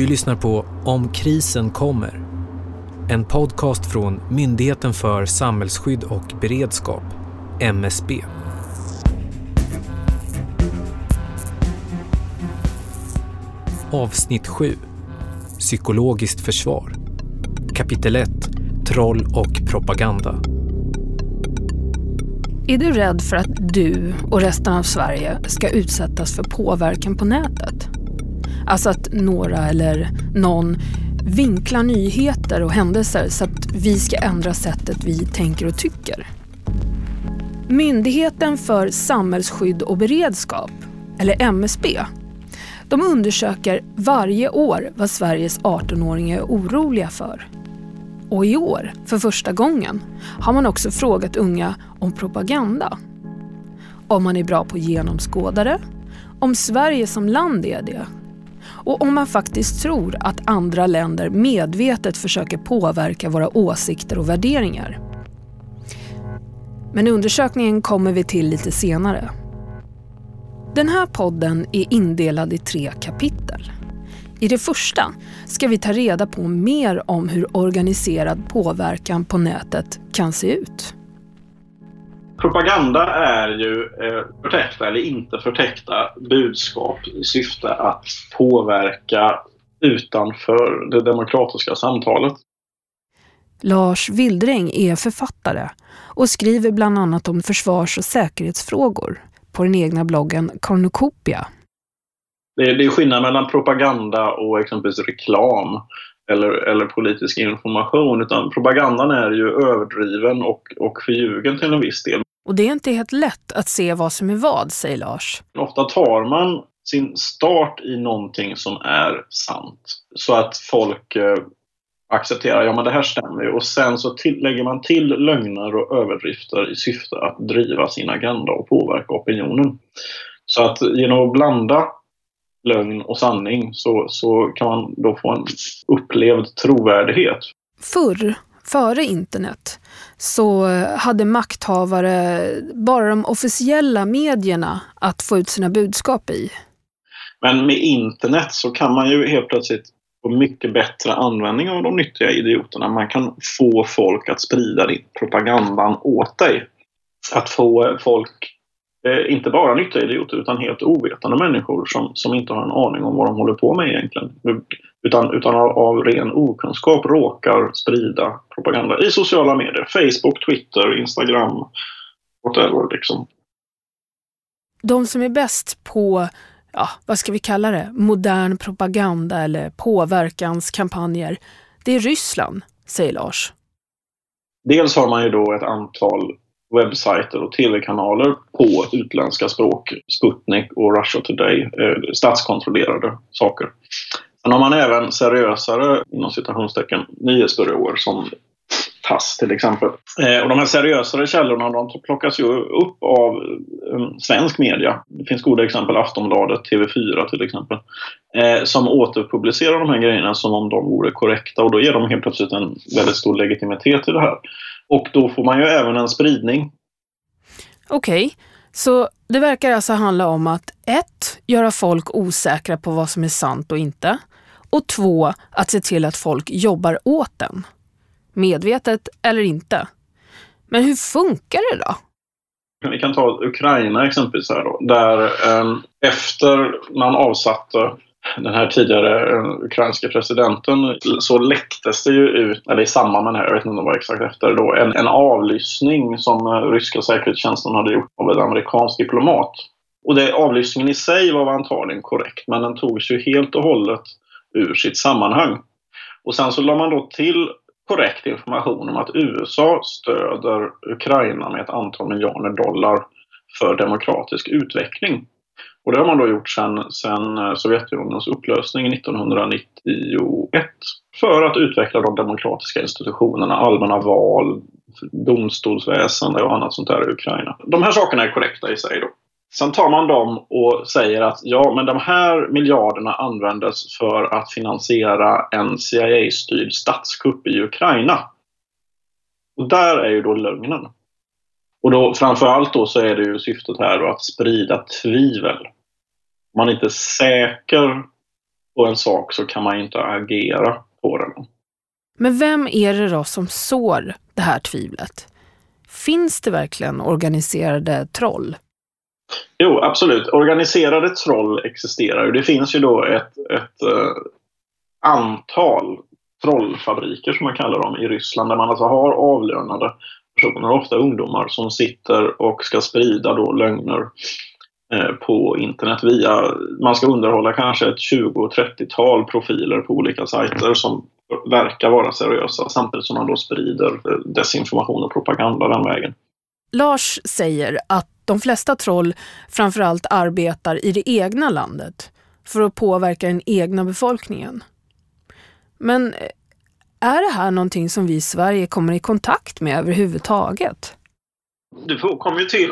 Du lyssnar på Om krisen kommer. En podcast från Myndigheten för samhällsskydd och beredskap, MSB. Avsnitt 7. Psykologiskt försvar. Kapitel 1. Troll och propaganda. Är du rädd för att du och resten av Sverige ska utsättas för påverkan på nätet? Alltså att några eller någon vinklar nyheter och händelser så att vi ska ändra sättet vi tänker och tycker. Myndigheten för samhällsskydd och beredskap, eller MSB, de undersöker varje år vad Sveriges 18-åringar är oroliga för. Och i år, för första gången, har man också frågat unga om propaganda. Om man är bra på genomskådare, om Sverige som land är det och om man faktiskt tror att andra länder medvetet försöker påverka våra åsikter och värderingar. Men undersökningen kommer vi till lite senare. Den här podden är indelad i tre kapitel. I det första ska vi ta reda på mer om hur organiserad påverkan på nätet kan se ut. Propaganda är ju eh, förtäckta eller inte förtäckta budskap i syfte att påverka utanför det demokratiska samtalet. Lars Wildräng är författare och skriver bland annat om försvars och säkerhetsfrågor på den egna bloggen Cornucopia. Det är, det är skillnad mellan propaganda och exempelvis reklam eller, eller politisk information. Utan propagandan är ju överdriven och, och förljugen till en viss del. Och det är inte helt lätt att se vad som är vad, säger Lars. Ofta tar man sin start i någonting som är sant. Så att folk eh, accepterar, ja men det här stämmer ju. Och sen så till, lägger man till lögner och överdrifter i syfte att driva sin agenda och påverka opinionen. Så att genom att blanda lögn och sanning så, så kan man då få en upplevd trovärdighet. Förr, före internet, så hade makthavare bara de officiella medierna att få ut sina budskap i. Men med internet så kan man ju helt plötsligt få mycket bättre användning av de nyttiga idioterna. Man kan få folk att sprida propagandan åt dig. Att få folk eh, inte bara nyttiga idioter utan helt ovetande människor som, som inte har en aning om vad de håller på med egentligen. Utan, utan av, av ren okunskap råkar sprida propaganda i sociala medier. Facebook, Twitter, Instagram, whatever liksom. De som är bäst på, ja, vad ska vi kalla det, modern propaganda eller påverkanskampanjer, det är Ryssland, säger Lars. Dels har man ju då ett antal webbsajter och tv-kanaler på utländska språk. Sputnik och Russia Today, eh, statskontrollerade saker. Sen har man även seriösare, inom citationstecken, nyhetsbyråer som TASS till exempel. Eh, och de här seriösare källorna de plockas ju upp av eh, svensk media. Det finns goda exempel, Aftonbladet, TV4 till exempel. Som återpublicerar de här grejerna som om de vore korrekta och då ger de helt plötsligt en väldigt stor legitimitet till det här. Och då får man ju även en spridning. Okej, okay. så det verkar alltså handla om att ett, göra folk osäkra på vad som är sant och inte. Och två, att se till att folk jobbar åt den. Medvetet eller inte. Men hur funkar det då? Vi kan ta Ukraina exempelvis här då, där eh, efter man avsatte den här tidigare eh, ukrainske ukrainska presidenten så läcktes det ju ut, eller i samband med det här, jag vet inte om det var exakt efter då, en, en avlyssning som eh, ryska säkerhetstjänsten hade gjort av en amerikansk diplomat. Och det, avlyssningen i sig var antagligen korrekt, men den togs ju helt och hållet ur sitt sammanhang. Och sen så la man då till korrekt information om att USA stöder Ukraina med ett antal miljarder dollar för demokratisk utveckling. Och det har man då gjort sedan sen eh, Sovjetunionens upplösning 1991 för att utveckla de demokratiska institutionerna, allmänna val, domstolsväsende och annat sånt där i Ukraina. De här sakerna är korrekta i sig. Då. Sen tar man dem och säger att ja, men de här miljarderna användes för att finansiera en CIA-styrd statskupp i Ukraina. Och där är ju då lögnen. Och då framförallt då så är det ju syftet här då att sprida tvivel. Man är inte säker på en sak så kan man inte agera på den. Men vem är det då som sår det här tvivlet? Finns det verkligen organiserade troll? Jo, absolut. Organiserade troll existerar. Det finns ju då ett, ett uh, antal trollfabriker som man kallar dem i Ryssland där man alltså har avlönade personer, ofta ungdomar, som sitter och ska sprida då lögner Eh, på internet via, man ska underhålla kanske ett 20-30-tal profiler på olika sajter som verkar vara seriösa samtidigt som man då sprider eh, desinformation och propaganda den vägen. Lars säger att de flesta troll framförallt arbetar i det egna landet för att påverka den egna befolkningen. Men eh, är det här någonting som vi i Sverige kommer i kontakt med överhuvudtaget? Du kommer ju till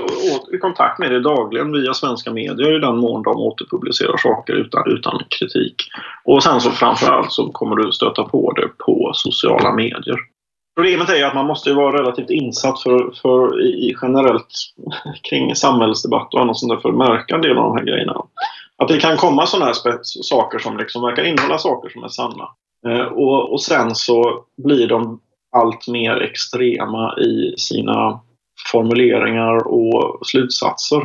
i kontakt med det dagligen via svenska medier i den mån de återpublicerar saker utan, utan kritik. Och sen så framförallt så kommer du stöta på det på sociala medier. Problemet är ju att man måste vara relativt insatt för, för i, generellt kring samhällsdebatt och annat sånt där för att märka en del av de här grejerna. Att det kan komma sådana här saker som liksom verkar innehålla saker som är sanna. Eh, och, och sen så blir de allt mer extrema i sina formuleringar och slutsatser.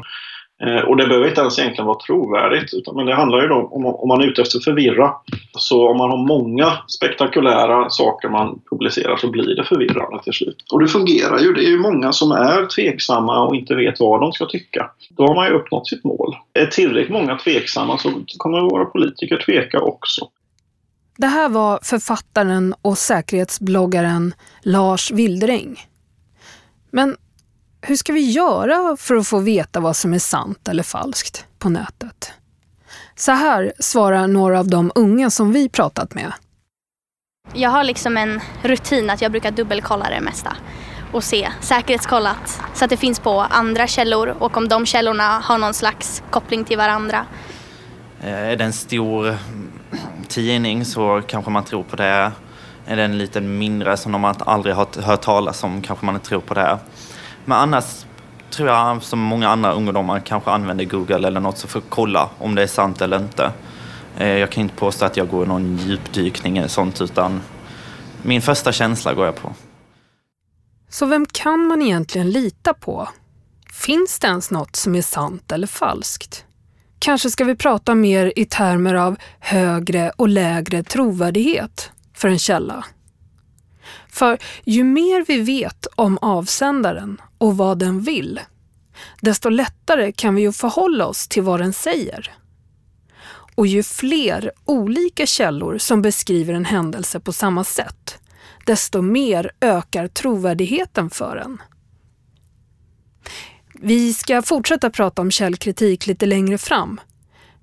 Eh, och det behöver inte ens egentligen vara trovärdigt. Utan, men det handlar ju då om, om man är ute efter att förvirra. Så om man har många spektakulära saker man publicerar så blir det förvirrande till slut. Och det fungerar ju. Det är ju många som är tveksamma och inte vet vad de ska tycka. Då har man ju uppnått sitt mål. Är tillräckligt många tveksamma så kommer våra politiker tveka också. Det här var författaren och säkerhetsbloggaren Lars Wildring. Men hur ska vi göra för att få veta vad som är sant eller falskt på nätet? Så här svarar några av de unga som vi pratat med. Jag har liksom en rutin att jag brukar dubbelkolla det mesta och se säkerhetskollat så att det finns på andra källor och om de källorna har någon slags koppling till varandra. Eh, är det en stor tidning så kanske man tror på det. Är det en liten mindre som man aldrig har hört talas om kanske man inte tror på det. Men annars tror jag som många andra ungdomar kanske använder Google eller något så för att kolla om det är sant eller inte. Eh, jag kan inte påstå att jag går någon djupdykning eller sånt utan min första känsla går jag på. Så vem kan man egentligen lita på? Finns det ens något som är sant eller falskt? Kanske ska vi prata mer i termer av högre och lägre trovärdighet för en källa. För ju mer vi vet om avsändaren och vad den vill, desto lättare kan vi ju förhålla oss till vad den säger. Och ju fler olika källor som beskriver en händelse på samma sätt, desto mer ökar trovärdigheten för den. Vi ska fortsätta prata om källkritik lite längre fram.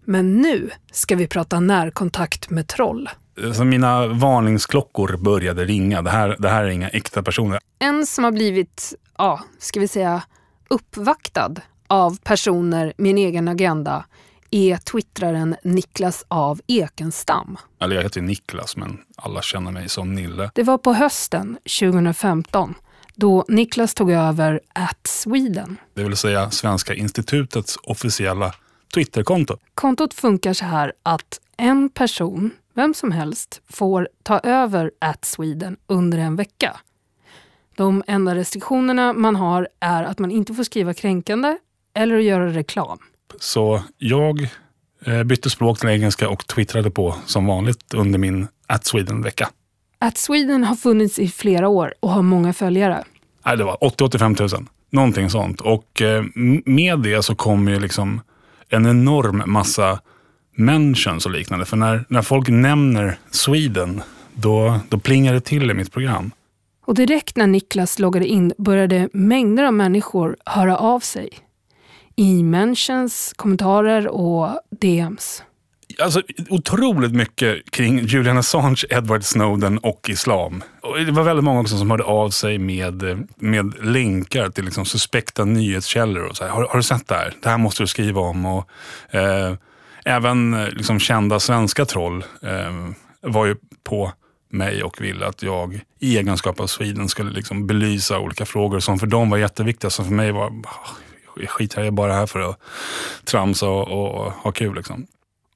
Men nu ska vi prata närkontakt med troll. Så mina varningsklockor började ringa. Det här, det här är inga äkta personer. En som har blivit, ja, ska vi säga, uppvaktad av personer med en egen agenda är twittraren Niklas av Ekenstam. Eller jag heter Niklas, men alla känner mig som Nille. Det var på hösten 2015 då Niklas tog över at Sweden. Det vill säga Svenska institutets officiella Twitterkonto. Kontot funkar så här att en person, vem som helst, får ta över at Sweden under en vecka. De enda restriktionerna man har är att man inte får skriva kränkande eller göra reklam. Så jag eh, bytte språk till engelska och twittrade på som vanligt under min at Sweden-vecka. At Sweden har funnits i flera år och har många följare. Nej, det var 80-85 000. Någonting sånt. Och eh, med det så kommer ju liksom en enorm massa mentions och liknande. För när, när folk nämner Sweden, då, då plingar det till i mitt program. Och direkt när Niklas loggade in började mängder av människor höra av sig. I mentions, kommentarer och DMs. Alltså, otroligt mycket kring Julian Assange, Edward Snowden och islam. Och det var väldigt många också som hörde av sig med, med länkar till liksom suspekta nyhetskällor. Och så här, har, har, du sett det här? Det här måste du skriva om. Och, eh, även eh, liksom, kända svenska troll eh, var ju på mig och ville att jag i egenskap av Sweden skulle liksom belysa olika frågor som för dem var jätteviktiga. Som för mig var, skit jag är bara här för att tramsa och, och, och ha kul. Liksom.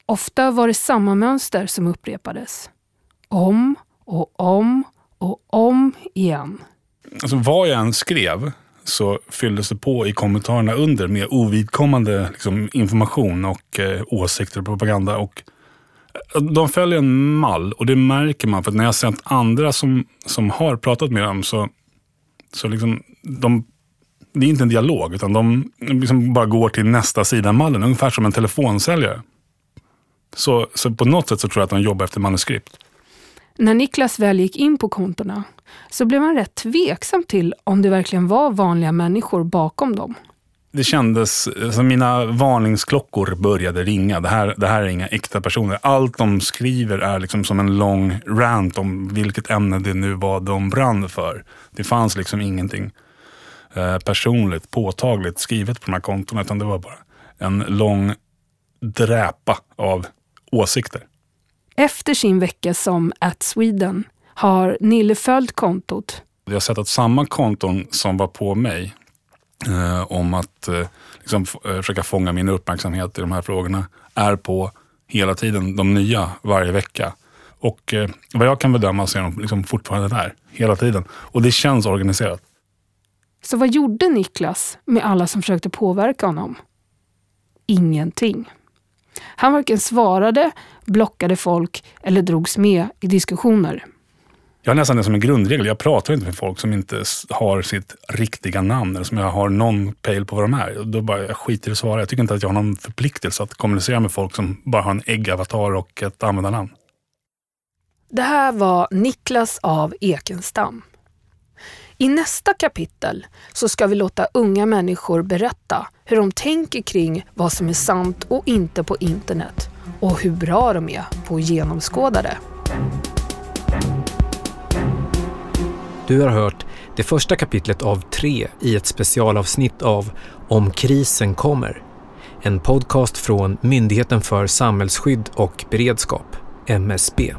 Ofta var det samma mönster som upprepades. Om och om och om igen. Alltså vad jag än skrev så fylldes det på i kommentarerna under med ovidkommande liksom, information och eh, åsikter och propaganda. Och, de följer en mall och det märker man för när jag har sett andra som, som har pratat med dem så, så liksom, de, det är inte en dialog utan de liksom bara går till nästa sida av mallen, ungefär som en telefonsäljare. Så, så på något sätt så tror jag att de jobbar efter manuskript. När Niklas väl gick in på kontona så blev han rätt tveksam till om det verkligen var vanliga människor bakom dem. Det kändes som mina varningsklockor började ringa. Det här, det här är inga äkta personer. Allt de skriver är liksom som en lång rant om vilket ämne det nu var de brann för. Det fanns liksom ingenting eh, personligt, påtagligt skrivet på de här kontona, utan det var bara en lång dräpa av åsikter. Efter sin vecka som at Sweden har Nille följt kontot. Jag har sett att samma konton som var på mig Eh, om att eh, liksom, eh, försöka fånga min uppmärksamhet i de här frågorna är på hela tiden de nya varje vecka. Och eh, vad jag kan bedöma så är de liksom fortfarande där hela tiden. Och det känns organiserat. Så vad gjorde Niklas med alla som försökte påverka honom? Ingenting. Han varken svarade, blockade folk eller drogs med i diskussioner. Jag har nästan det som en grundregel. Jag pratar inte med folk som inte har sitt riktiga namn eller som jag har någon pejl på vad de är. Då bara, jag skiter i att svara. Jag tycker inte att jag har någon förpliktelse att kommunicera med folk som bara har en äggavatar och ett användarnamn. Det här var Niklas av Ekenstam. I nästa kapitel så ska vi låta unga människor berätta hur de tänker kring vad som är sant och inte på internet och hur bra de är på att genomskåda det. Du har hört det första kapitlet av tre i ett specialavsnitt av Om krisen kommer. En podcast från Myndigheten för samhällsskydd och beredskap, MSB.